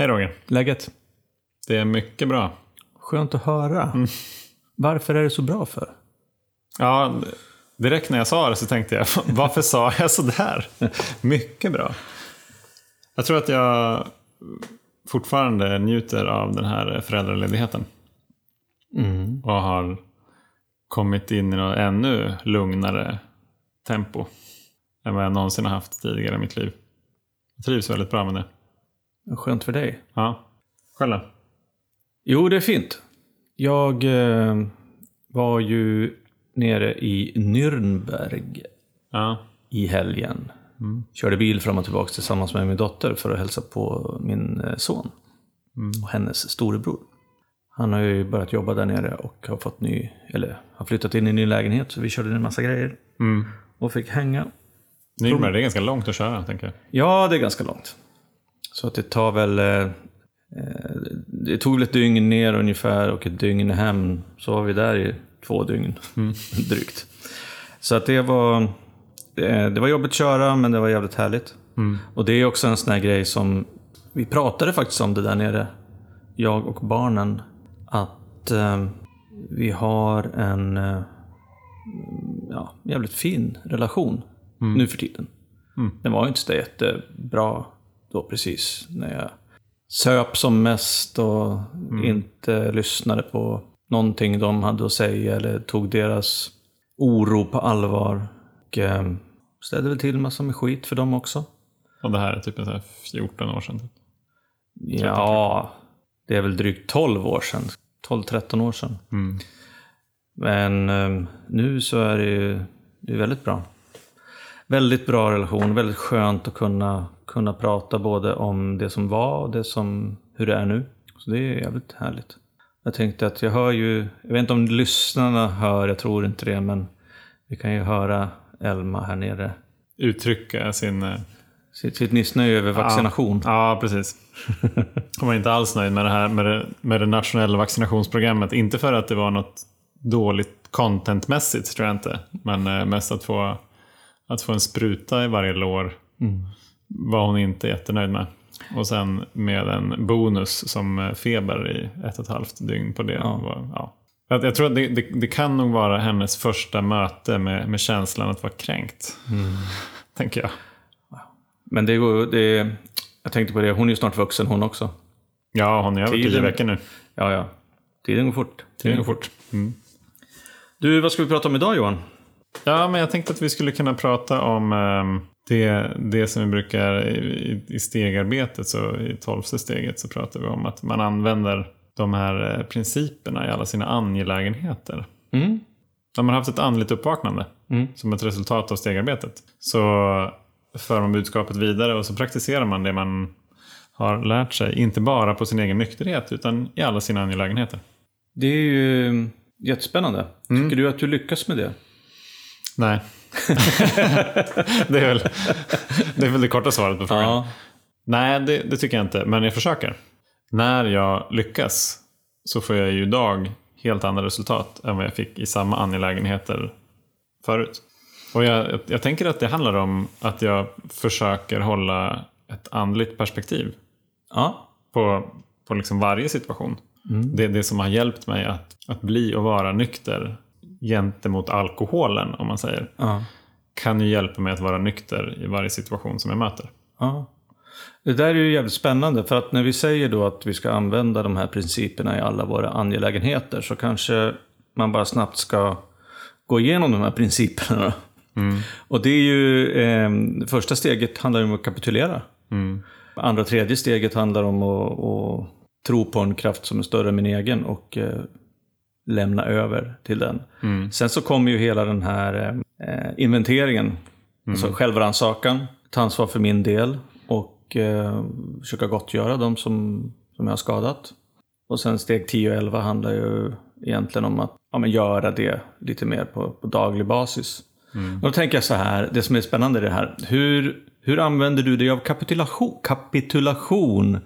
Hej Roger. Läget? Det är mycket bra. Skönt att höra. Varför är det så bra för? Ja, direkt när jag sa det så tänkte jag, varför sa jag sådär? Mycket bra. Jag tror att jag fortfarande njuter av den här föräldraledigheten. Mm. Och har kommit in i något ännu lugnare tempo. Än vad jag någonsin har haft tidigare i mitt liv. Jag trivs väldigt bra med det. Skönt för dig. Ja. Själv då? Jo, det är fint. Jag eh, var ju nere i Nürnberg Ja. i helgen. Körde bil fram och tillbaka tillsammans med min dotter för att hälsa på min eh, son. Och hennes storebror. Han har ju börjat jobba där nere och har fått ny, eller har flyttat in i en ny lägenhet. Så vi körde en massa grejer. Mm. Och fick hänga. Nürnberg, det är ganska långt att köra, tänker jag. Ja, det är ganska långt. Så att det tar väl... Eh, eh, det tog väl ett dygn ner ungefär och ett dygn hem. Så var vi där i två dygn drygt. Så att det var... Eh, det var jobbigt att köra, men det var jävligt härligt. Och det är också en sån här grej som... Vi pratade faktiskt om det där nere, jag och barnen. Att eh, vi har en eh, ja, jävligt fin relation nu för tiden. Den var ju inte så jättebra då precis när jag söp som mest och inte lyssnade på någonting de hade att säga eller tog deras oro på allvar. Och eh, ställde väl till massor med skit för dem också. Och det här är typ en här 14 år sedan. Typ. Ja, det är väl drygt 12 år sedan. 12-13 år sedan. Mm. Men eh, nu så är det ju det är väldigt bra. Väldigt bra relation, väldigt skönt att kunna, kunna prata både om det som var och det som, hur det är nu. Så det är jävligt härligt. Jag tänkte att jag hör ju, jag vet inte om lyssnarna hör, jag tror inte det, men vi kan ju höra Elma här nere. Uttrycka sin... eh, Sitt, sitt missnöje över vaccination. Ja, precis. Hon var inte alls nöjd med det här med det, med det nationella vaccinationsprogrammet. Inte för att det var något dåligt contentmässigt, tror jag inte. Men eh, mest att få, att få en spruta i varje lår var hon inte jättenöjd med. Och sen med en bonus som eh, feber i ett och ett halvt dygn på det. Ja. Var, ja. Jag, jag tror att det, det, det kan nog vara hennes första möte med, med känslan att vara kränkt. Tänker jag. Men det det, jag tänkte på det, hon är ju snart vuxen hon också. Ja, hon är över tio Tiden- veckor nu. Ja, ja. Tiden går fort. Det går fort. Mm. Du, vad ska vi prata om idag Johan? Ja, men jag tänkte att vi skulle kunna prata om ehm, det, det som vi brukar i, i stegarbetet, så i tolfte steget så pratar vi om att man använder de här eh, principerna i alla sina angelägenheter. Mm. När man har haft ett andligt uppvaknande Mm. som ett resultat av stegarbetet så för man budskapet vidare och så praktiserar man det man har lärt sig. Inte bara på sin egen nykterhet utan i alla sina angelägenheter. Det är ju jättespännande. Tycker du att du lyckas med det? Nej. det, är väl, det är väl det korta svaret på frågan. Nej, det, det tycker jag inte. Men jag försöker. När jag lyckas så får jag ju idag helt andra resultat än vad jag fick i samma angelägenheter förut. Och jag, jag, tänker att det handlar om att jag försöker hålla ett andligt perspektiv Ja. på, på liksom varje situation. Det är det som har hjälpt mig att, att bli och vara nykter gentemot alkoholen, om man säger. Ja. Kan ju hjälpa mig att vara nykter i varje situation som jag möter. ja. Det där är ju jävligt spännande för att när vi säger då att vi ska använda de här principerna i alla våra angelägenheter så kanske man bara snabbt ska gå igenom de här principerna. då. Och det är ju, eh, första steget handlar om att kapitulera. Andra och tredje steget handlar om att, att tro på en kraft som är större än min egen och eh, lämna över till den. Sen så kommer ju hela den här eh, inventeringen, alltså självrannsakan, ta ansvar för min del och eh, försöka gottgöra de som, som jag har skadat. Och sen steg 10 och 11 handlar ju egentligen om att ja, men göra det lite mer på, på daglig basis. Och då tänker jag så här, det som är spännande är det här, hur, hur använder du dig av kapitulation, kapitulation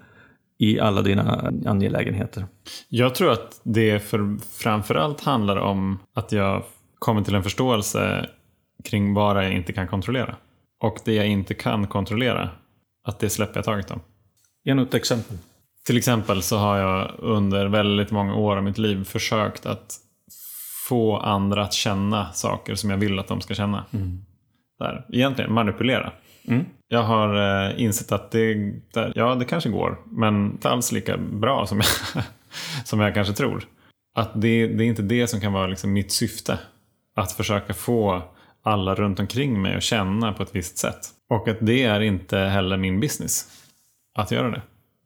i alla dina angelägenheter? Jag tror att det för, framförallt handlar om att jag kommer till en förståelse kring vad jag inte kan kontrollera. Och det jag inte kan kontrollera, att det släpper jag taget om. Ge något exempel. Till exempel så har jag under väldigt många år av mitt liv försökt att få andra att känna saker som jag vill att de ska känna. Mm. Där. Egentligen manipulera. Mm. Jag har eh, insett att det, där, ja, det kanske går, men inte alls lika bra som jag, som jag kanske tror. Att det, det är inte det som kan vara liksom mitt syfte. Att försöka få alla runt omkring mig att känna på ett visst sätt. Och att det är inte heller min business att göra det.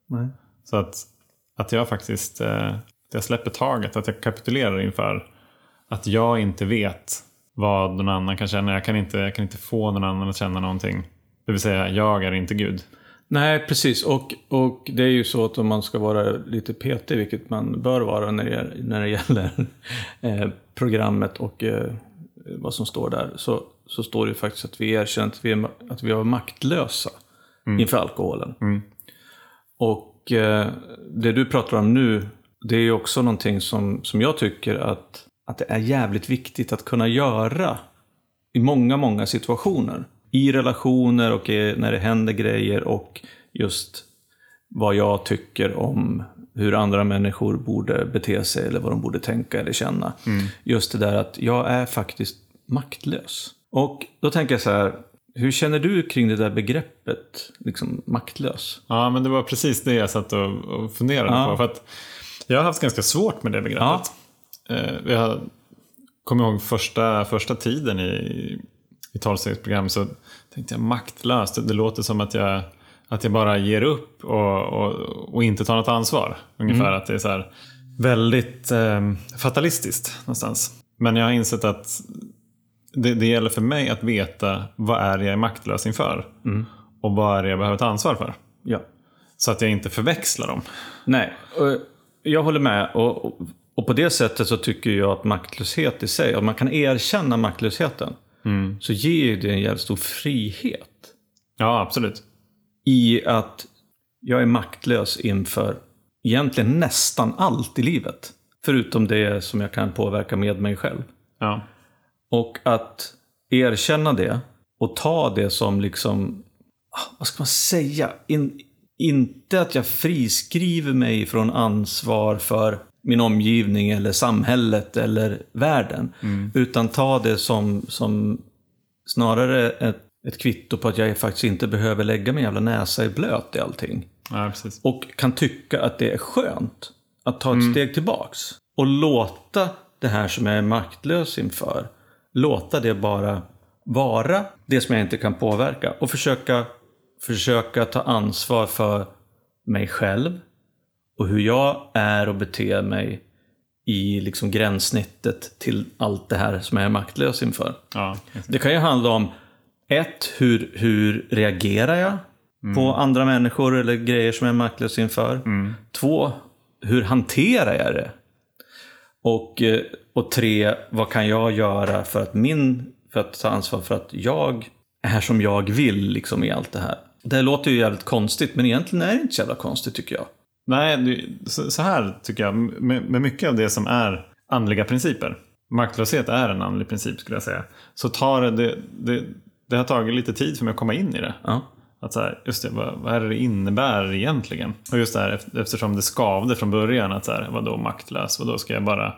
Nej. Så att, att jag faktiskt eh, att jag släpper taget, att jag kapitulerar inför att jag inte vet vad någon annan kan känna. Jag kan inte, jag kan inte få någon annan att känna någonting. Det vill säga, jag är inte Gud. Nej, precis. Och, och det är ju så att om man ska vara lite petig, vilket man bör vara när det, när det gäller eh, programmet och eh, vad som står där, så, så står det ju faktiskt att vi erkänner att vi, är, att vi var maktlösa mm. inför alkoholen. Mm. Och eh, det du pratar om nu, det är ju också någonting som, som jag tycker att, att det är jävligt viktigt att kunna göra i många, många situationer. I relationer och när det händer grejer och just vad jag tycker om hur andra människor borde bete sig eller vad de borde tänka eller känna. Mm. Just det där att jag är faktiskt maktlös. Och då tänker jag så här, hur känner du kring det där begreppet, liksom maktlös? Ja, men det var precis det jag satt och, och funderade ja. på. För att jag har haft ganska svårt med det begreppet. Ja. Eh, jag kommer ihåg första, första tiden i, i tolvstegsprogram så tänkte jag maktlös. Det, låter som att jag, att jag bara ger upp och, och, och inte tar något ansvar. Ungefär mm. att det är så här väldigt eh, fatalistiskt någonstans. Men jag har insett att det, det gäller för mig att veta vad är jag är maktlös inför. Mm. Och vad är det jag behöver ta ansvar för. Ja. Så att jag inte förväxlar dem. Nej, jag håller med. Och, och, och, på det sättet så tycker jag att maktlöshet i sig, om man kan erkänna maktlösheten, mm. så ger det en jävligt stor frihet. Ja, absolut. I att jag är maktlös inför egentligen nästan allt i livet. Förutom det som jag kan påverka med mig själv. Ja. Och att erkänna det och ta det som liksom, ah, vad ska man säga? In, inte att jag friskriver mig från ansvar för min omgivning eller samhället eller världen. Mm. Utan ta det som, som snarare ett, ett kvitto på att jag faktiskt inte behöver lägga min jävla näsa i blöt i allting. Ja, och kan tycka att det är skönt att ta ett mm. steg tillbaks. Och låta det här som jag är maktlös inför låta det bara vara det som jag inte kan påverka och försöka, försöka ta ansvar för mig själv och hur jag är och beter mig i liksom gränssnittet till allt det här som jag är maktlös inför. Ja, det kan ju handla om ett, hur, hur reagerar jag mm. på andra människor eller grejer som jag är maktlös inför? Mm. Två, hur hanterar jag det? Och, eh, och tre, vad kan jag göra för att, min, för att ta ansvar för att jag är som jag vill liksom, i allt det här? Det låter ju jävligt konstigt, men egentligen är det inte så jävla konstigt tycker jag. Nej, så här tycker jag, med mycket av det som är andliga principer. Maktlöshet är en andlig princip skulle jag säga. Så tar det, det, det, har tagit lite tid för mig att komma in i det. Ja. Att så här, just det, vad, vad är det det innebär egentligen? Och just det här eftersom det skavde från början att så här, vadå maktlös? Vadå ska jag bara,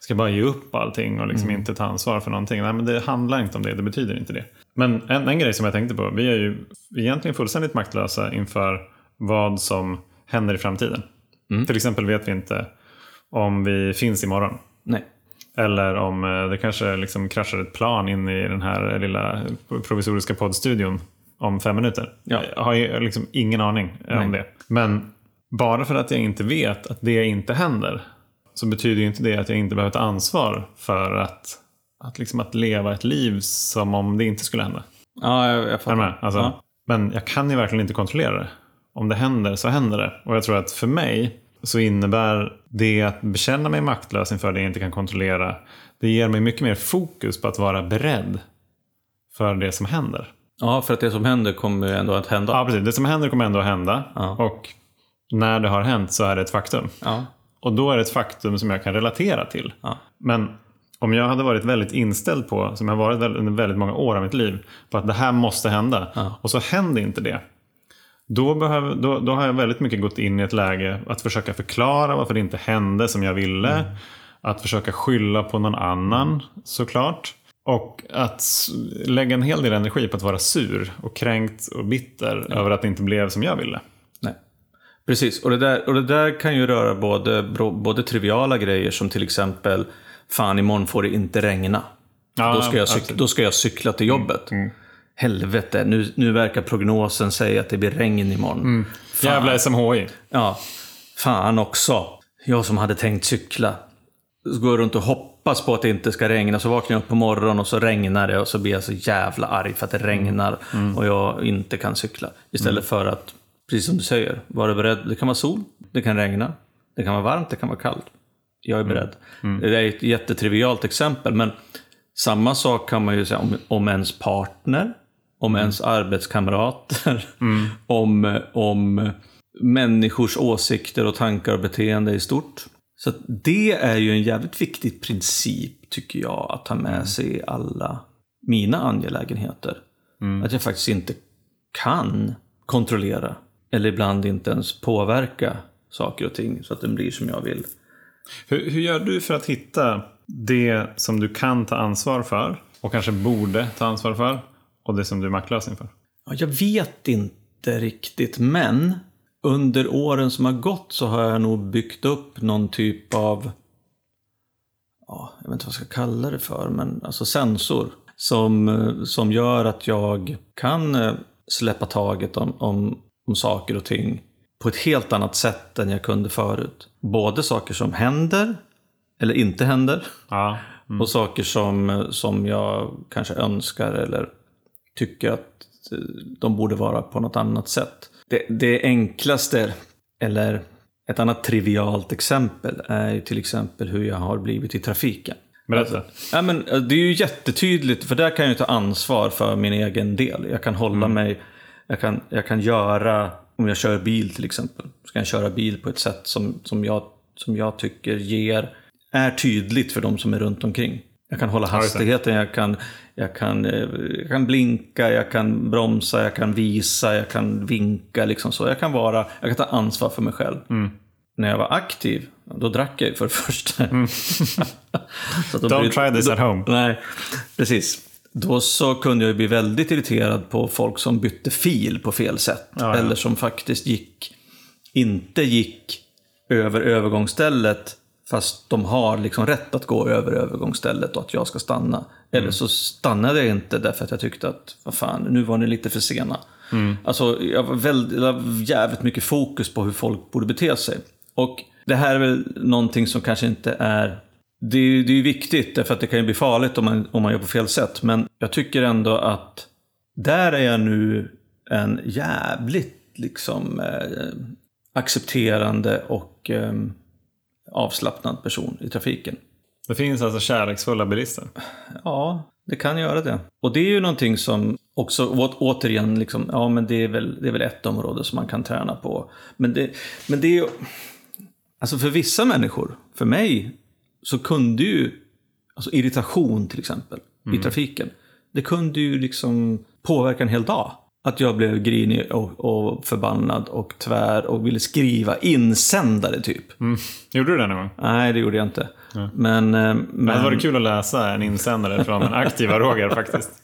ska jag bara ge upp allting och liksom mm. inte ta ansvar för någonting? Nej men det handlar inte om det, det betyder inte det. Men en, en grej som jag tänkte på, vi är ju egentligen fullständigt maktlösa inför vad som händer i framtiden. Mm. Till exempel vet vi inte om vi finns imorgon. Nej. Eller om eh, det kanske liksom kraschar ett plan in i den här lilla provisoriska poddstudion om fem minuter. Ja. Jag har liksom ingen aning Nej. om det. Men bara för att jag inte vet att det inte händer så betyder inte det att jag inte behöver ta ansvar för att, att, liksom att leva ett liv som om det inte skulle hända. Ja, jag, jag fattar. Alltså, ja. Men jag kan ju verkligen inte kontrollera det. Om det händer så händer det. Och jag tror att för mig så innebär det att bekänna mig maktlös inför det jag inte kan kontrollera. Det ger mig mycket mer fokus på att vara beredd för det som händer. Ja, för att det som händer kommer ändå att hända. Ja, precis. Det som händer kommer ändå att hända. Ja. Och när det har hänt så är det ett faktum. Ja. Och då är det ett faktum som jag kan relatera till. Ja. Men om jag hade varit väldigt inställd på, som jag varit under väldigt många år av mitt liv, på att det här måste hända. Och så händer inte det. Då, behöver, då, då har jag väldigt mycket gått in i ett läge att försöka förklara varför det inte hände som jag ville. Mm. Att försöka skylla på någon annan såklart. Och att lägga en hel del energi på att vara sur och kränkt och bitter ja. över att det inte blev som jag ville. Nej. Precis, och det, där, och det där kan ju röra både, både triviala grejer som till exempel Fan, imorgon får det inte regna. Ja, då, ska jag cykla, då ska jag cykla till jobbet. Mm. Mm. Helvete, nu, nu verkar prognosen säga att det blir regn imorgon. Mm. Jävla SMHI. Ja. Fan också. Jag som hade tänkt cykla. Så går runt och hoppas på att det inte ska regna. Så vaknar jag upp på morgonen och så regnar det och så blir jag så jävla arg för att det regnar mm. och jag inte kan cykla. Istället mm. för att, precis som du säger, vara beredd. Det kan vara sol, det kan regna, det kan vara varmt, det kan vara kallt. Jag är beredd. Mm. Det är ett jättetrivialt exempel, men samma sak kan man ju säga om, om ens partner, om mm. ens arbetskamrater, mm. om, om människors åsikter och tankar och beteende i stort. Så det är ju en jävligt viktig princip, tycker jag, att ta med mm. sig i alla mina angelägenheter. Mm. Att jag faktiskt inte kan kontrollera, eller ibland inte ens påverka saker och ting så att den blir som jag vill. Hur, hur gör du för att hitta det som du kan ta ansvar för och kanske borde ta ansvar för och det som du är maktlös inför? Jag vet inte riktigt, men under åren som har gått så har jag nog byggt upp någon typ av, ja, jag vet inte vad jag ska kalla det för, men alltså sensor. Som, som gör att jag kan eh, släppa taget om, om, om saker och ting på ett helt annat sätt än jag kunde förut. Både saker som händer, eller inte händer, ja. mm. och saker som, som jag kanske önskar eller tycker att eh, de borde vara på något annat sätt. Det, det enklaste, eller ett annat trivialt exempel, är ju till exempel hur jag har blivit i trafiken. Berätta. Ja, men, eh, det är ju jättetydligt, för där kan jag ta ansvar för min egen del. Jag kan hålla mm. mig, jag kan, jag kan göra, om jag kör bil till exempel, så kan jag köra bil på ett sätt som, som, jag, som jag tycker ger, är tydligt för de som är runt omkring. Jag kan hålla hastigheten, jag kan, jag, kan, eh, jag kan blinka, jag kan bromsa, jag kan visa, jag kan vinka. Liksom så. Jag, kan vara, jag kan ta ansvar för mig själv. Mm. När jag var aktiv, då drack jag för det första. Mm. Don't try this at home. Nej, precis. Då så kunde jag bli väldigt irriterad på folk som bytte fil på fel sätt. Ja, ja. Eller som faktiskt gick, inte gick över övergångsstället Fast de har liksom rätt att gå över övergångsstället och att jag ska stanna. Mm. Eller så stannade jag inte därför att jag tyckte att, vad fan, nu var ni lite för sena. Mm. Alltså, jag var väldigt, jag var jävligt mycket fokus på hur folk borde bete sig. Och det här är väl någonting som kanske inte är... Det är, ju viktigt, därför att det kan ju bli farligt om man, om man gör på fel sätt. Men jag tycker ändå att där är jag nu en jävligt liksom eh, accepterande och eh, avslappnad person i trafiken. Det finns alltså kärleksfulla bilister? Ja, det kan göra det. Och det är ju någonting som också, återigen, liksom, ja men det är, väl, det är väl ett område som man kan träna på. Men det, men det är ju, alltså för vissa människor, för mig, så kunde ju, alltså irritation till exempel, mm. i trafiken, det kunde ju liksom påverka en hel dag. Att jag blev grinig och, och, förbannad och tvär och ville skriva insändare typ. Mm. Gjorde du det någon gång? Nej, det gjorde jag inte. Ja. Men, eh, men... Det var kul att läsa en insändare från en aktiva Roger faktiskt.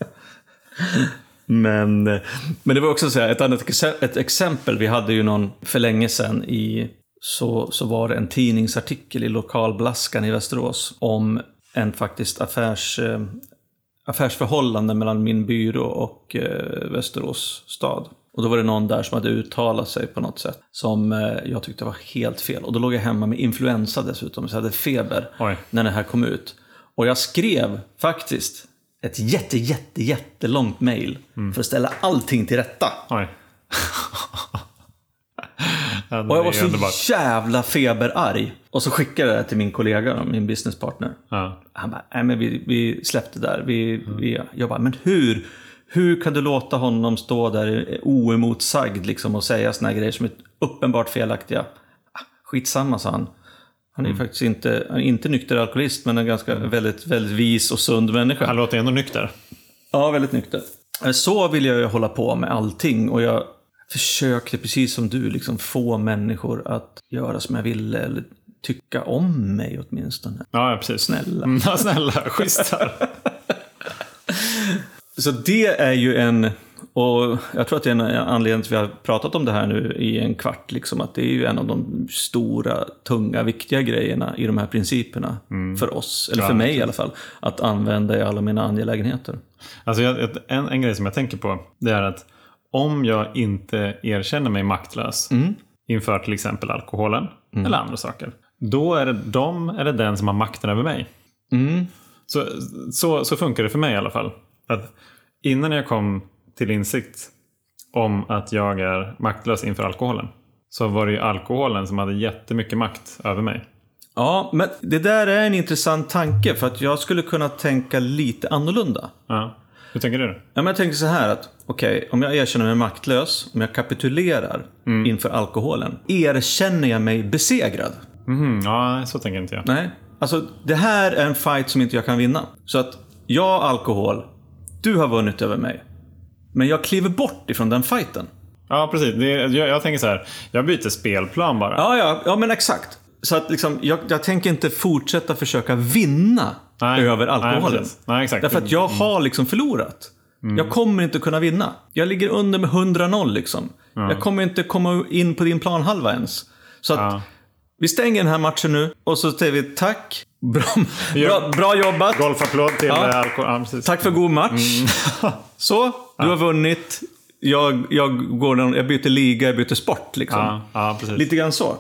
Men, men det var också så här, ett annat ett exempel. Vi hade ju någon, för länge sedan, i, så, så var det en tidningsartikel i lokalblaskan i Västerås om en faktiskt affärs, eh, affärsförhållande mellan min byrå och eh, Västerås stad. Och då var det någon där som hade uttalat sig på något sätt som eh, jag tyckte var helt fel. Och då låg jag hemma med influensa dessutom, så jag hade feber Oj. när det här kom ut. Och jag skrev faktiskt ett jätte, jätte, jättelångt mail mm. för att ställa allting till rätta. Oj. Ja, och jag var så underbart. jävla feberarg. Och så skickade jag det till min kollega, min businesspartner. Ja. Han bara, nej men vi, vi släppte där. Vi, mm. vi, jag bara, men hur? Hur kan du låta honom stå där oemotsagd liksom, och säga såna grejer som är uppenbart felaktiga? Ah, skitsamma, sa han. Han är mm. faktiskt inte, inte nykter alkoholist, men en ganska mm. väldigt, väldigt vis och sund människa. Han låter ändå nykter. Ja, väldigt nykter. Så vill jag ju hålla på med allting och jag försökte, precis som du, liksom få människor att göra som jag ville. Eller tycka om mig åtminstone. Ja, precis. Snälla. Mm, Ja, snälla. Schysst. Så det är ju en... Och jag tror att det är en anledning till att vi har pratat om det här nu i en kvart. Liksom, att det är ju en av de stora, tunga, viktiga grejerna i de här principerna. För oss, eller för Ja, mig i alla fall. Att använda i alla mina angelägenheter. Alltså, jag, en, en grej som jag tänker på det är att om jag inte erkänner mig maktlös inför till exempel alkoholen eller andra saker. Då är det de eller den som har makten över mig. Mm. Så, så, så funkar det för mig i alla fall. Att innan jag kom till insikt om att jag är maktlös inför alkoholen. Så var det ju alkoholen som hade jättemycket makt över mig. Ja, men det där är en intressant tanke. För att jag skulle kunna tänka lite annorlunda. Ja. Hur tänker du? Ja, men jag tänker så här att, okej, om jag erkänner mig maktlös, om jag kapitulerar inför alkoholen, erkänner jag mig besegrad? Mhm, ja, så tänker inte jag. Nej. Alltså, det här är en fight som inte jag kan vinna. Så att, jag alkohol, du har vunnit över mig. Men jag kliver bort ifrån den fighten. Ja, precis. Det, jag, jag tänker så här. Jag byter spelplan bara. Ja, ja, ja men exakt. Så att liksom, jag, jag tänker inte fortsätta försöka vinna Nej. över Nej, alkoholen. precis. Nej, exakt. Därför att jag har liksom förlorat. Jag kommer inte kunna vinna. Jag ligger under med 100-0 liksom. Jag kommer inte komma in på din planhalva ens. Så att Ja. vi stänger den här matchen nu och så säger vi tack. Bra, bra, bra jobbat. Golfapplåd till Ja. ja. alkohol. Ja. Tack för god match. Så, du har vunnit. Jag, jag, går, jag byter liga, jag byter sport liksom. Ja, ja. Lite grann så.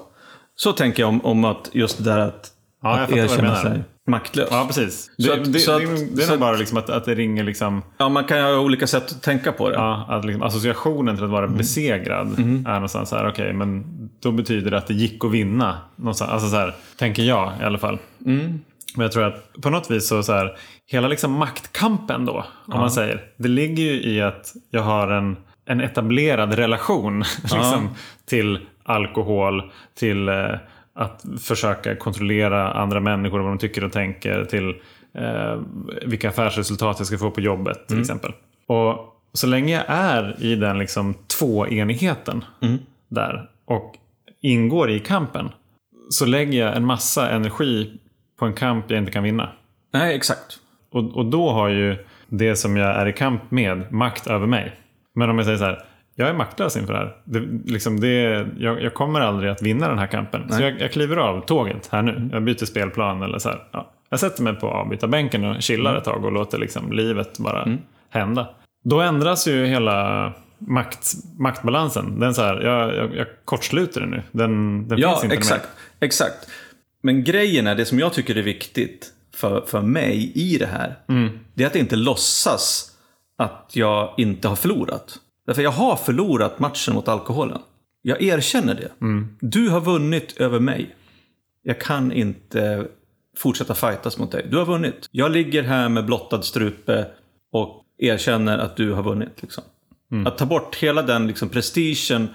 Så tänker jag om, om att just det där att, Ja, att erkänna sig maktlös. Ja, precis. Det, Så att- det, så att- det, det är nog bara liksom att, att det ringer liksom... Ja, man kan ju ha olika sätt att tänka på det. Ja, att liksom associationen till att vara besegrad är någonstans så här, okej, men då betyder det att det gick att vinna. Någonstans, alltså så här, tänker jag i alla fall. Men jag tror att på något vis så, så här, hela liksom maktkampen då, om man säger, det ligger ju i att jag har en, en etablerad relation liksom, till alkohol, till eh, att försöka kontrollera andra människor, vad de tycker och tänker, till eh, vilka affärsresultat jag ska få på jobbet till exempel. Och så länge jag är i den liksom tvåenigheten där och ingår i kampen så lägger jag en massa energi på en kamp jag inte kan vinna. Nej, exakt. Och, och då har ju det som jag är i kamp med makt över mig. Men om jag säger så här, jag är maktlös inför det här. Det, liksom det, jag, jag kommer aldrig att vinna den här kampen. Så jag, jag kliver av tåget här nu. Jag byter spelplan eller så här. Ja. Jag sätter mig på avbytarbänken och chillar ett tag och låter liksom livet bara hända. Då ändras ju hela makt, maktbalansen. Den så här, jag, jag, jag kortsluter den nu. Den, den Ja, finns inte exakt. Exakt. Men grejen är, det som jag tycker är viktigt för, för mig i det här, det är att inte låtsas att jag inte har förlorat. Därför jag har förlorat matchen mot alkoholen. Jag erkänner det. Du har vunnit över mig. Jag kan inte fortsätta fightas mot dig. Du har vunnit. Jag ligger här med blottad strupe och erkänner att du har vunnit. Liksom. Att ta bort hela den liksom, prestigen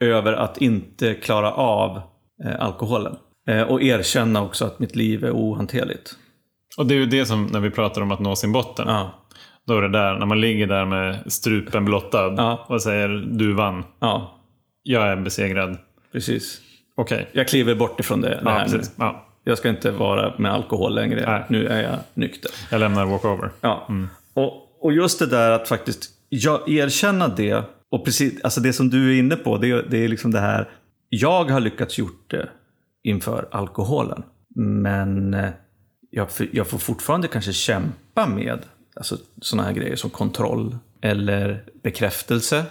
över att inte klara av eh, alkoholen. Eh, och erkänna också att mitt liv är ohanterligt. Och det är ju det som när vi pratar om att nå sin botten. Ja, Då är det där, när man ligger där med strupen blottad Ja. och säger du vann. ja Jag är besegrad. precis. Okej. Jag kliver bort ifrån det, det här nu. Jag ska inte vara med alkohol längre. Nej. Nu är jag nykter. Jag lämnar walkover. Ja. Och, och just det där att faktiskt jag erkänna det. Och precis, alltså det som du är inne på, det, är- det är liksom det här. Jag har lyckats gjort det inför alkoholen. Men eh, jag, jag får fortfarande kanske kämpa med alltså, sådana här grejer som kontroll. Eller bekräftelse.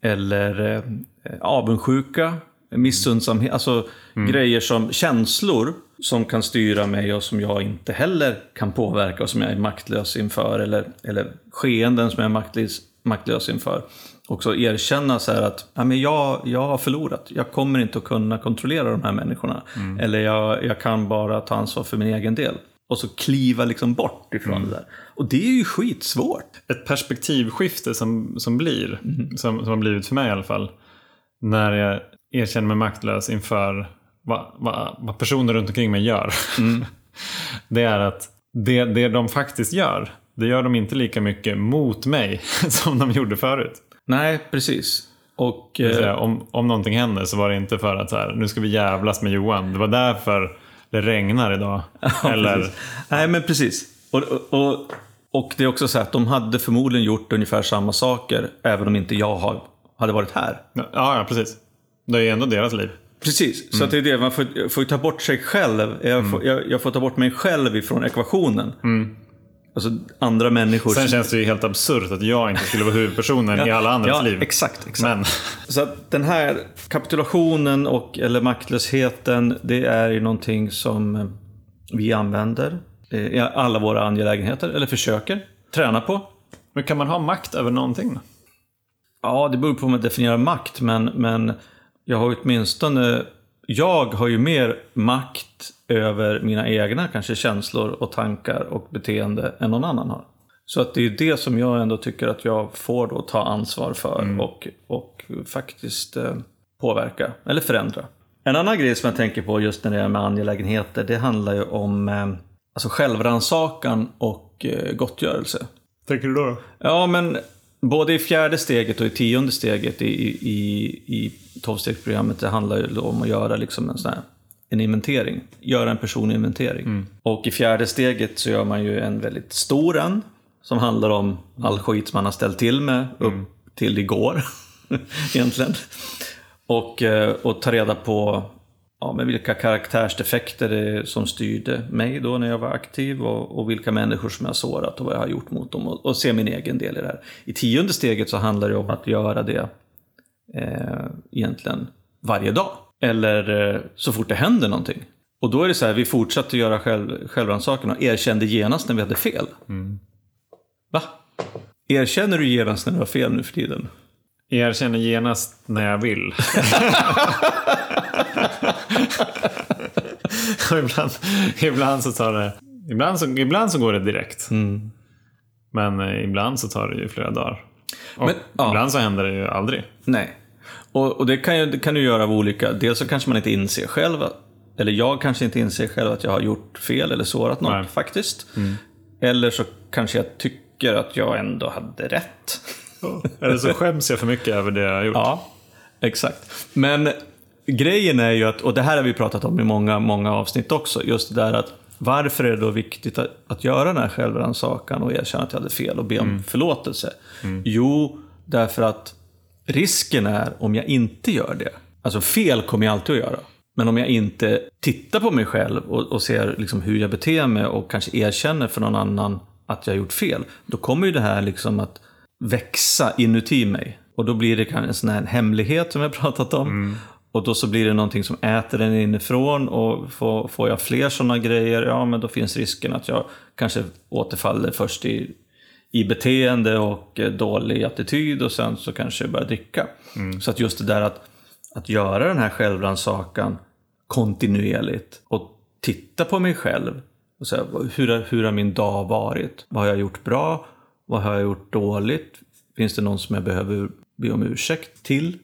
Eller eh, avundsjuka. Missundsamhet. Alltså grejer som känslor som kan styra mig och som jag inte heller kan påverka och som jag är maktlös inför. Eller, eller skeenden som jag är maktlös, maktlös inför. Också erkänna så att ja, men jag, jag har förlorat. Jag kommer inte att kunna kontrollera de här människorna. Eller jag, jag kan bara ta ansvar för min egen del. Och så kliva liksom bort ifrån det där. Och det är ju skitsvårt. Ett perspektivskifte som, som blir, som, som har blivit för mig i alla fall. När jag erkänner mig maktlös inför vad, vad, vad personer runt omkring mig gör. det är att det, det de faktiskt gör, det gör de inte lika mycket mot mig som de gjorde förut. Nej, precis. Och, vill eh, säga, om, om någonting händer så var det inte för att så här, nu ska vi jävlas med Johan. Det var därför det regnar idag. Eller, precis. Nej, men precis. Och, och, och, det är också så att de hade förmodligen gjort ungefär samma saker, även om inte jag hade varit här. ja, ja, precis. Det är ju ändå deras liv. Precis, så att det är det. Man får, får ta bort sig själv. Jag får, jag, jag får ta bort mig själv ifrån ekvationen. Alltså andra människor. Sen känns det ju helt absurt att jag inte skulle vara huvudpersonen i alla andras ja, liv. Exakt, exakt. Men, Så att den här kapitulationen och, eller maktlösheten, det är ju någonting som eh, vi använder eh, i alla våra angelägenheter, eller försöker träna på. men kan man ha makt över någonting då? Ja, det beror på hur man definierar makt, men, men jag har åtminstone... Jag har ju mer makt över mina egna kanske känslor och tankar och beteende än någon annan har. Så att det är det som jag ändå tycker att jag får då ta ansvar för och, och faktiskt eh, påverka eller förändra. En annan grej som jag tänker på just när det är med angelägenheter, det handlar ju om eh, alltså självrannsakan och eh, gottgörelse. Tänker du då? Ja, men både i fjärde steget och i tionde steget i, i, i tolvstegsprogrammet, det handlar ju om att göra liksom en sån här en inventering. Göra en personlig inventering. Och i fjärde steget så gör man ju en väldigt stor en, som handlar om all skit man har ställt till med upp till igår, egentligen. Och, eh, och ta reda på ja, men vilka karaktärsdefekter det som styrde mig då när jag var aktiv och, och vilka människor som jag sårat och vad jag har gjort mot dem och, och se min egen del i det här. I tionde steget så handlar det om att göra det eh, egentligen varje dag. Eller eh, så fort det händer någonting. Och då är det så här, vi fortsatte göra själv, självrannsakan och erkände genast när vi hade fel. Va? Erkänner du genast när du har fel nu för tiden? Erkänner genast när jag vill. Ibland, ibland så tar det... Ibland så, ibland så går det direkt. Men eh, ibland så tar det ju flera dagar. Och Men, ja. ibland så händer det ju aldrig. Nej. Och, och det, kan ju, det kan du göra av olika. Dels så kanske man inte inser själv, eller jag kanske inte inser själv att jag har gjort fel eller sårat något Nej. faktiskt. Eller så kanske jag tycker att jag ändå hade rätt. Eller så skäms jag för mycket över det jag har gjort. Ja, exakt. Men grejen är ju att, och det här har vi pratat om i många, många avsnitt också, just det där att varför är det då viktigt att, att göra den här självrannsakan och erkänna att jag hade fel och be om förlåtelse? Jo, därför att risken är om jag inte gör det, alltså fel kommer jag alltid att göra. Men om jag inte tittar på mig själv och, och ser liksom hur jag beter mig och kanske erkänner för någon annan att jag har gjort fel, då kommer ju det här liksom att växa inuti mig. Och då blir det kanske en sån här hemlighet som jag pratat om. Och då så blir det någonting som äter den inifrån och får, får jag fler sådana grejer, ja men då finns risken att jag kanske återfaller först i, i beteende och eh, dålig attityd och sen så kanske jag börjar dricka. Så att just det där att, att göra den här självrannsakan kontinuerligt och titta på mig själv och säga, hur, hur har min dag varit? Vad har jag gjort bra? Vad har jag gjort dåligt? Finns det någon som jag behöver be om ursäkt till?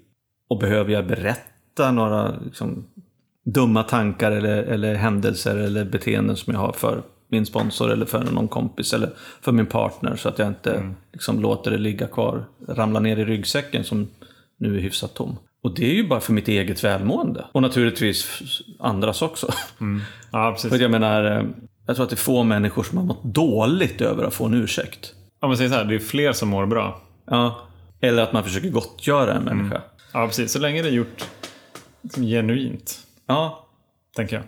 Och behöver jag berätta några liksom, dumma tankar eller, eller händelser eller beteenden som jag har för min sponsor eller för någon kompis eller för min partner så att jag inte liksom, låter det ligga kvar, ramla ner i ryggsäcken som nu är hyfsat tom. Och det är ju bara för mitt eget välmående. Och naturligtvis andras också. Ja, precis. För jag menar, eh, jag tror att det är få människor som har mått dåligt över att få en ursäkt. Om man säger så här, det är fler som mår bra. Ja. Eller att man försöker gottgöra en människa. Ja, precis. Så länge det är gjort liksom, genuint, Ja. tänker jag.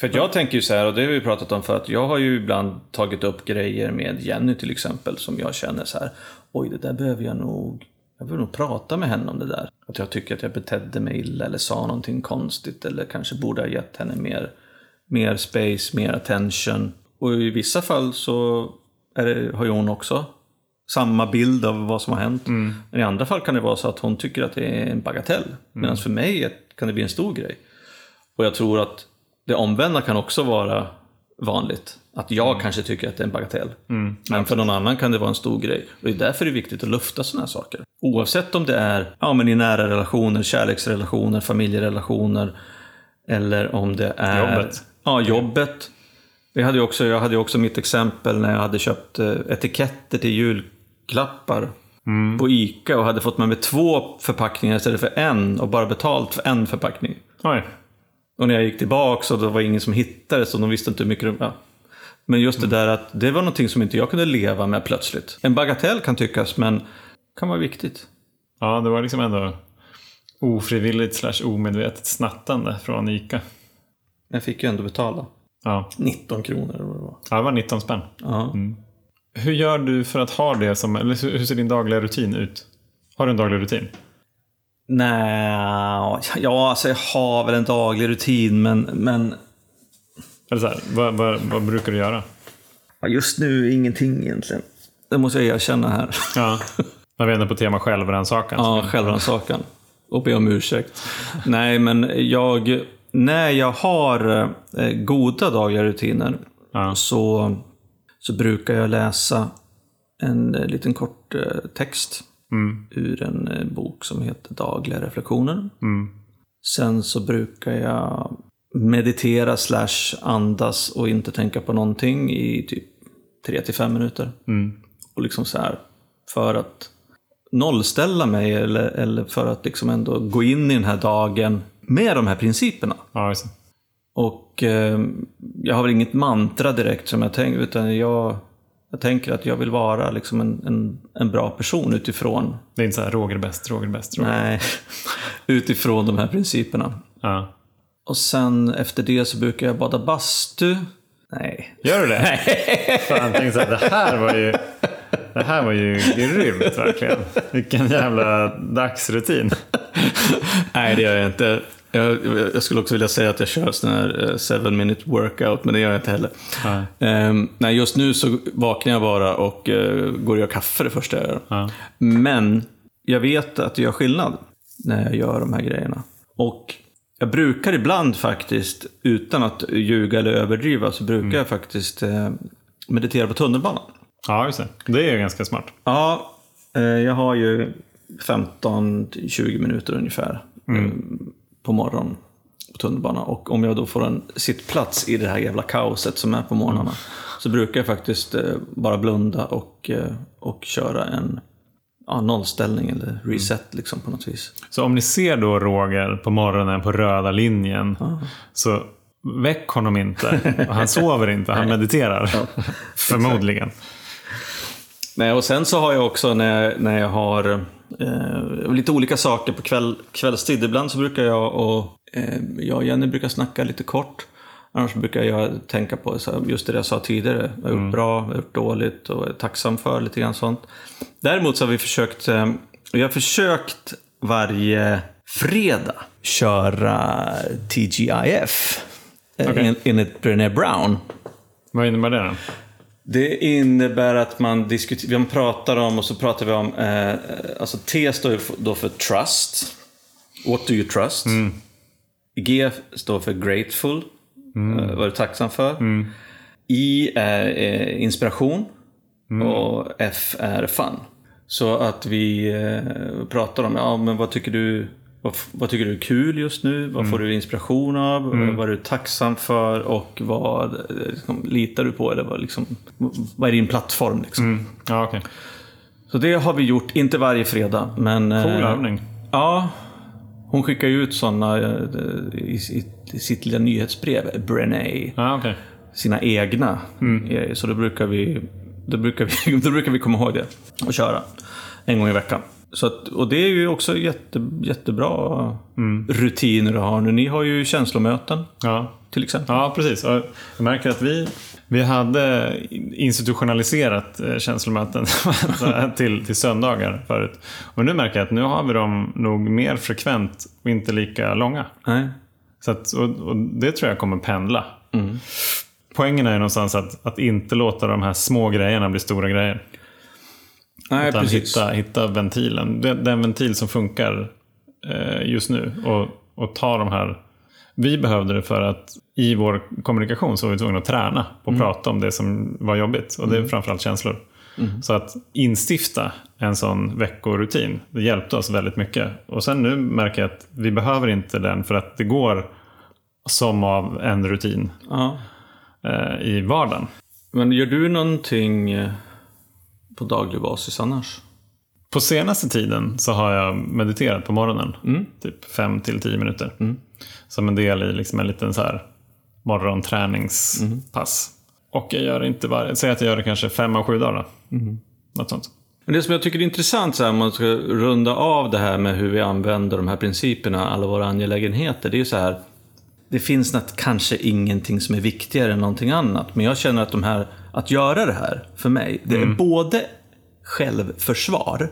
För att jag tänker ju så här, och det har vi pratat om för att jag har ju ibland tagit upp grejer med Jenny till exempel som jag känner så här, oj det där behöver jag nog, jag behöver nog prata med henne om det där. Att jag tycker att jag betedde mig illa eller sa någonting konstigt eller kanske borde ha gett henne mer, mer space, mer attention. Och i vissa fall så det, har ju hon också samma bild av vad som har hänt. Men i andra fall kan det vara så att hon tycker att det är en bagatell. Medan för mig kan det bli en stor grej. Och jag tror att det omvända kan också vara vanligt. Att jag kanske tycker att det är en bagatell. Men för någon annan kan det vara en stor grej. Och det är därför det är viktigt att lufta sådana här saker. Oavsett om det är ja, men i nära relationer, kärleksrelationer, familjerelationer. Eller om det är... Jobbet. Ja, jobbet. Jag hade ju också, jag hade också mitt exempel när jag hade köpt eh, etiketter till julklappar. på ICA och hade fått med mig två förpackningar istället för en och bara betalt för en förpackning. Oj. Och när jag gick tillbaka så det var ingen som hittade så de visste inte hur mycket de... Ja. Men just det där att det var någonting som inte jag kunde leva med plötsligt. En bagatell kan tyckas, men kan vara viktigt. Ja, det var liksom ändå ofrivilligt slash omedvetet snattande från ICA. Jag fick ju ändå betala. Ja, 19 kronor eller vad det var. ja det var 19 spänn. Ja. Hur gör du för att ha det som, eller hur ser din dagliga rutin ut? Har du en daglig rutin? Nej, ja alltså jag har väl en daglig rutin men, men Eller så här, vad, vad, vad brukar du göra? just nu ingenting egentligen. Det måste jag erkänna här. Ja. När vi är på tema självrannsakan. Ja, självrannsakan. Och be om ursäkt. Nej, men jag... När jag har eh, goda dagliga rutiner Ja. så, så brukar jag läsa en eh, liten kort eh, text Mm. ur en bok som heter Dagliga reflektioner. Mm. Sen så brukar jag meditera slash andas och inte tänka på någonting i typ 3 till 5 minuter. Mm. Och liksom så här, för att nollställa mig eller, eller för att liksom ändå gå in i den här dagen med de här principerna. Ja, just. Och eh, jag har väl inget mantra direkt som jag tänker, utan jag, jag tänker att jag vill vara liksom en, en, en bra person utifrån, Det är inte så här Roger bäst, Roger bäst, Roger. nej, utifrån de här principerna. Ja. Och sen efter det så brukar jag bada bastu. Nej. Gör du det? Nej. Fan, tänkte så här, det här var ju... Det här var ju grymt verkligen. Vilken jävla dagsrutin. Nej, det gör jag inte. Jag, jag skulle också vilja säga att jag kör sån här 7 minute workout, men det gör jag inte heller. Nej. Ehm, nej, just nu så vaknar jag bara och eh, går och gör kaffe det första jag gör. Ja. Men jag vet att det gör skillnad när jag gör de här grejerna. Och jag brukar ibland faktiskt, utan att ljuga eller överdriva, så brukar jag faktiskt eh, meditera på tunnelbanan. ja, just det. Det är ganska smart. Ja, eh, jag har ju 15-20 minuter ungefär eh, på morgonen på tunnelbanan. Och om jag då får en sittplats i det här jävla kaoset som är på morgnarna så brukar jag faktiskt eh, bara blunda och, eh, och köra en ja, nollställning eller reset liksom på något vis. Så om ni ser då Roger på morgonen på röda linjen så väck honom inte. Han sover inte, han mediterar. Förmodligen. Nej, och sen så har jag också när jag, när jag har eh, lite olika saker på kväll, kvällstid. Ibland så brukar jag och eh, jag och Jenny brukar snacka lite kort. Annars brukar jag tänka på så just det jag sa tidigare. Jag har gjort bra, jag har gjort dåligt och är tacksam för lite grann sånt. Däremot så har vi försökt, eh, jag har försökt varje fredag köra TGIF. eh, en- Enligt Brené Brown. Vad innebär det då? Det innebär att man diskuterar, man pratar om och så pratar vi om, eh, alltså T står ju då för trust. What do you trust? G står för grateful. Eh, vad är du tacksam för? I är eh, inspiration. Och F är fun. Så att vi eh, pratar om, ja men vad tycker du vad, vad tycker du är kul just nu? Vad får du inspiration av? Vad är du tacksam för? Och vad eh, liksom, litar du på? Eller vad, liksom, vad är din plattform? Liksom? Ja, okej. Så det har vi gjort, inte varje fredag. Men, Cool eh, övning. Ja, hon skickar ju ut sådana i, i, i sitt lilla nyhetsbrev, Brené, Ja, okej. sina egna. grejer. Så då brukar, vi, då, brukar vi, då brukar vi komma ihåg det och köra en gång i veckan. Så att, och det är ju också jätte, jättebra rutiner att ha nu. Ni har ju känslomöten Ja. till exempel. Ja, precis. Och jag märker att vi, vi hade institutionaliserat eh, känslomöten till, till söndagar förut. Och nu märker jag att nu har vi dem nog mer frekvent och inte lika långa. Nej. Så att, och, och det tror jag kommer pendla. Poängen är ju någonstans att, att inte låta de här små grejerna bli stora grejer. Nej, Utan precis. hitta, hitta ventilen. Den, den ventil som funkar eh, just nu. Och, och ta de här... Vi behövde det för att i vår kommunikation så var vi tvungna att träna på att prata om det som var jobbigt. Och det är framförallt känslor. Så att instifta en sån veckorutin, det hjälpte oss väldigt mycket. Och sen nu märker jag att vi behöver inte den för att det går som av en rutin Ja. eh, i vardagen. Men gör du någonting eh, på daglig basis annars? På senaste tiden så har jag mediterat på morgonen. Mm. Typ 5 till 10 minuter. Som en del i liksom en liten så här morgonträningspass. Och jag gör inte varje, säg att jag gör det kanske fem av sju dagar. Då. Något sånt. Men det som jag tycker är intressant, så här, om man ska runda av det här med hur vi använder de här principerna, alla våra angelägenheter, det är ju så här. Det finns något, kanske ingenting som är viktigare än någonting annat, men jag känner att de här, att göra det här, för mig, det är både självförsvar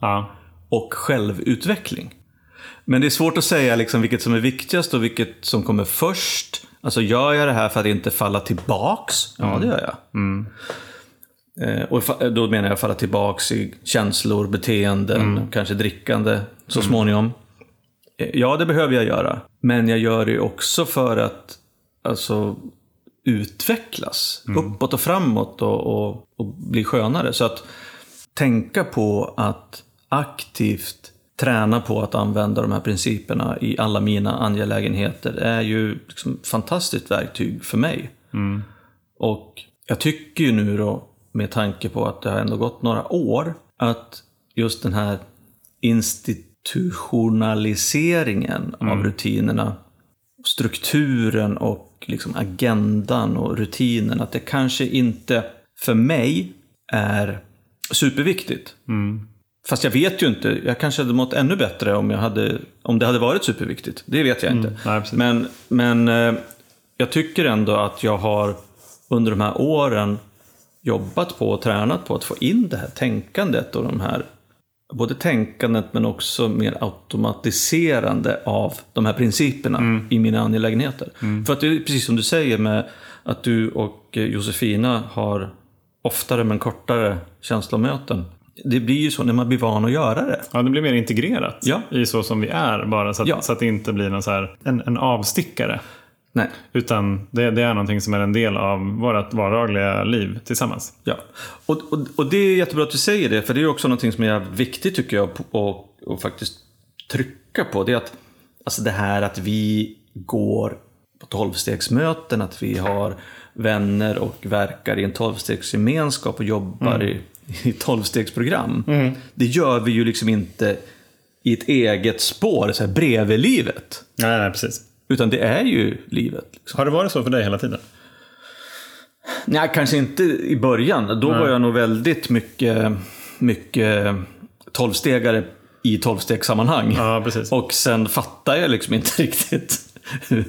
Ja. och självutveckling. Men det är svårt att säga liksom vilket som är viktigast och vilket som kommer först. Alltså gör jag det här för att inte falla tillbaks? Ja, det gör jag. Eh, och fa- då menar jag falla tillbaks i känslor, beteenden, kanske drickande så småningom. Ja, det behöver jag göra. Men jag gör det också för att alltså, utvecklas. Uppåt och framåt och, och, och bli skönare. Så att tänka på att aktivt träna på att använda de här principerna i alla mina angelägenheter är ju liksom fantastiskt verktyg för mig. Och jag tycker ju nu då, med tanke på att det har ändå gått några år, att just den här institutionaliseringen av rutinerna, strukturen och liksom agendan och rutinen, att det kanske inte för mig är superviktigt. Fast jag vet ju inte, jag kanske hade mått ännu bättre om, jag hade, om det hade varit superviktigt. Det vet jag inte. Nej, precis. Men, men eh, jag tycker ändå att jag har under de här åren jobbat på och tränat på att få in det här tänkandet och de här både tänkandet men också mer automatiserande av de här principerna i mina angelägenheter. För att det är precis som du säger med att du och Josefina har oftare men kortare känslomöten. Det blir ju så när man blir van att göra det. Ja, det blir mer integrerat Ja. i så som vi är. Bara så att, Ja. så att det inte blir någon så här, en, en avstickare. Nej. Utan det, det är någonting som är en del av vårt vardagliga liv tillsammans. Ja, och, och, och det är jättebra att du säger det, för det är också någonting som är viktigt tycker jag och faktiskt trycka på. Det är att alltså det här att vi går på tolvstegsmöten, att vi har vänner och verkar i en tolvstegsgemenskap och jobbar i, i tolvstegsprogram. Det gör vi ju liksom inte i ett eget spår, så här bredvid livet. Nej, nej, precis. Utan det är ju livet. Liksom. Har det varit så för dig hela tiden? Nej, kanske inte i början. Då var jag nog väldigt mycket, mycket tolvstegare i tolvstegssammanhang. Ja, precis. Och sen fattar jag liksom inte riktigt hur,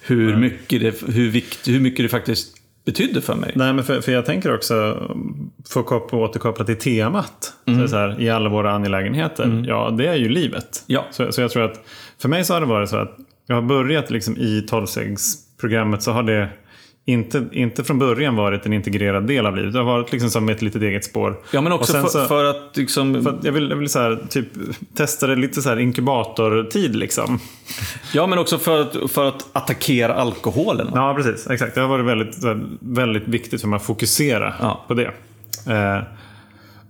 hur, mycket det, hur, vikt, hur mycket det faktiskt betydde för mig. Nej, men för, för jag tänker också, för att kop- återkoppla till temat, det så här, i alla våra angelägenheter. Ja, det är ju livet. Ja. Så, så jag tror att, för mig så har det varit så att jag har börjat liksom i tolvstegsprogrammet så har det inte, inte från början varit en integrerad del av livet. Det har varit liksom som ett litet eget spår. Ja, men också för, så- för att liksom... För att jag vill, jag vill så här, typ, testa det lite så här inkubatortid liksom. Ja, men också för att, för att attackera alkoholen. Ja, precis. Exakt. Det har varit väldigt, väldigt viktigt för mig att fokusera Ja. på det. Eh,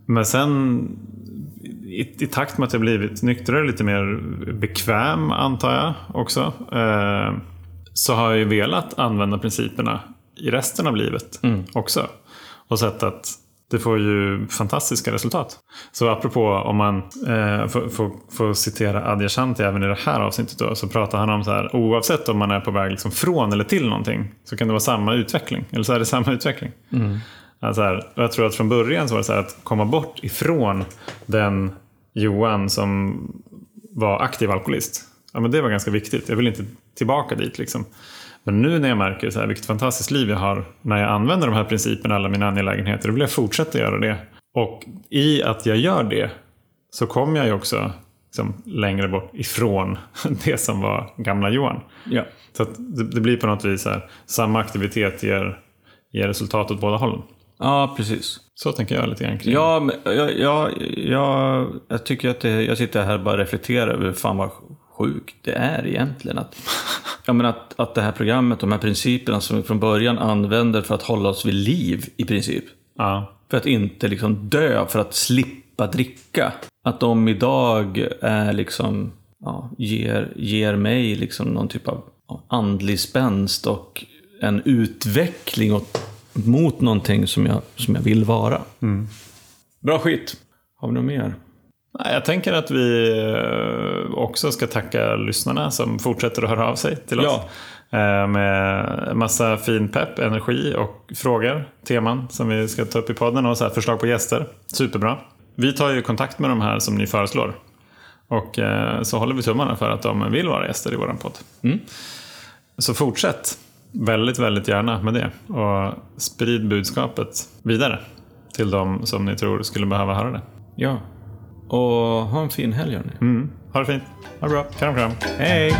men sen i, i takt med att jag blivit nyktrare, lite mer bekväm antar jag också. Eh, så har jag ju velat använda principerna i resten av livet också. Och sett att det får ju fantastiska resultat. Så apropå om man eh, får, får, får citera Adyashanti även i det här avsnittet då, så pratar han om så här oavsett om man är på väg liksom från eller till någonting så kan det vara samma utveckling. Eller så är det samma utveckling. Alltså här, jag tror att från början så var det så att komma bort ifrån den Johan som var aktiv alkoholist. Ja, men det var ganska viktigt. Jag vill inte tillbaka dit. Liksom. Men nu när jag märker så här, vilket fantastiskt liv jag har när jag använder de här principerna alla mina angelägenheter, då vill jag fortsätta göra det. Och i att jag gör det så kommer jag ju också liksom, längre bort ifrån det som var gamla Johan. Ja. Så det, det blir på något vis så här, samma aktivitet ger, ger resultat åt båda hållen. Ja, precis. Så tänker jag lite grann kring Ja, men jag, jag, jag, jag tycker att det, jag sitter här och bara reflekterar över fan vad sjukt det är egentligen. Att, ja, men att, att det här programmet, de här principerna som vi från början använder för att hålla oss vid liv i princip. Ja, För att inte liksom dö, för att slippa dricka. Att de idag är liksom, ja, ger, ger mig liksom någon typ av ja, andlig spänst och en utveckling åt, mot någonting som jag, som jag vill vara. Bra skit. Har vi något mer? Jag tänker att vi eh, också ska tacka lyssnarna som fortsätter att höra av sig till oss. Ja. Eh, med massa fin pepp, energi och frågor, teman som vi ska ta upp i podden och så här förslag på gäster. Superbra. Vi tar ju kontakt med de här som ni föreslår. Och eh, så håller vi tummarna för att de vill vara gäster i vår podd. Mm. Så fortsätt väldigt, väldigt gärna med det. Och sprid budskapet vidare till de som ni tror skulle behöva höra det. Ja. Och ha en fin helg hörni. Mm. Ha det fint. Ha det bra. Kram, kram. Hej!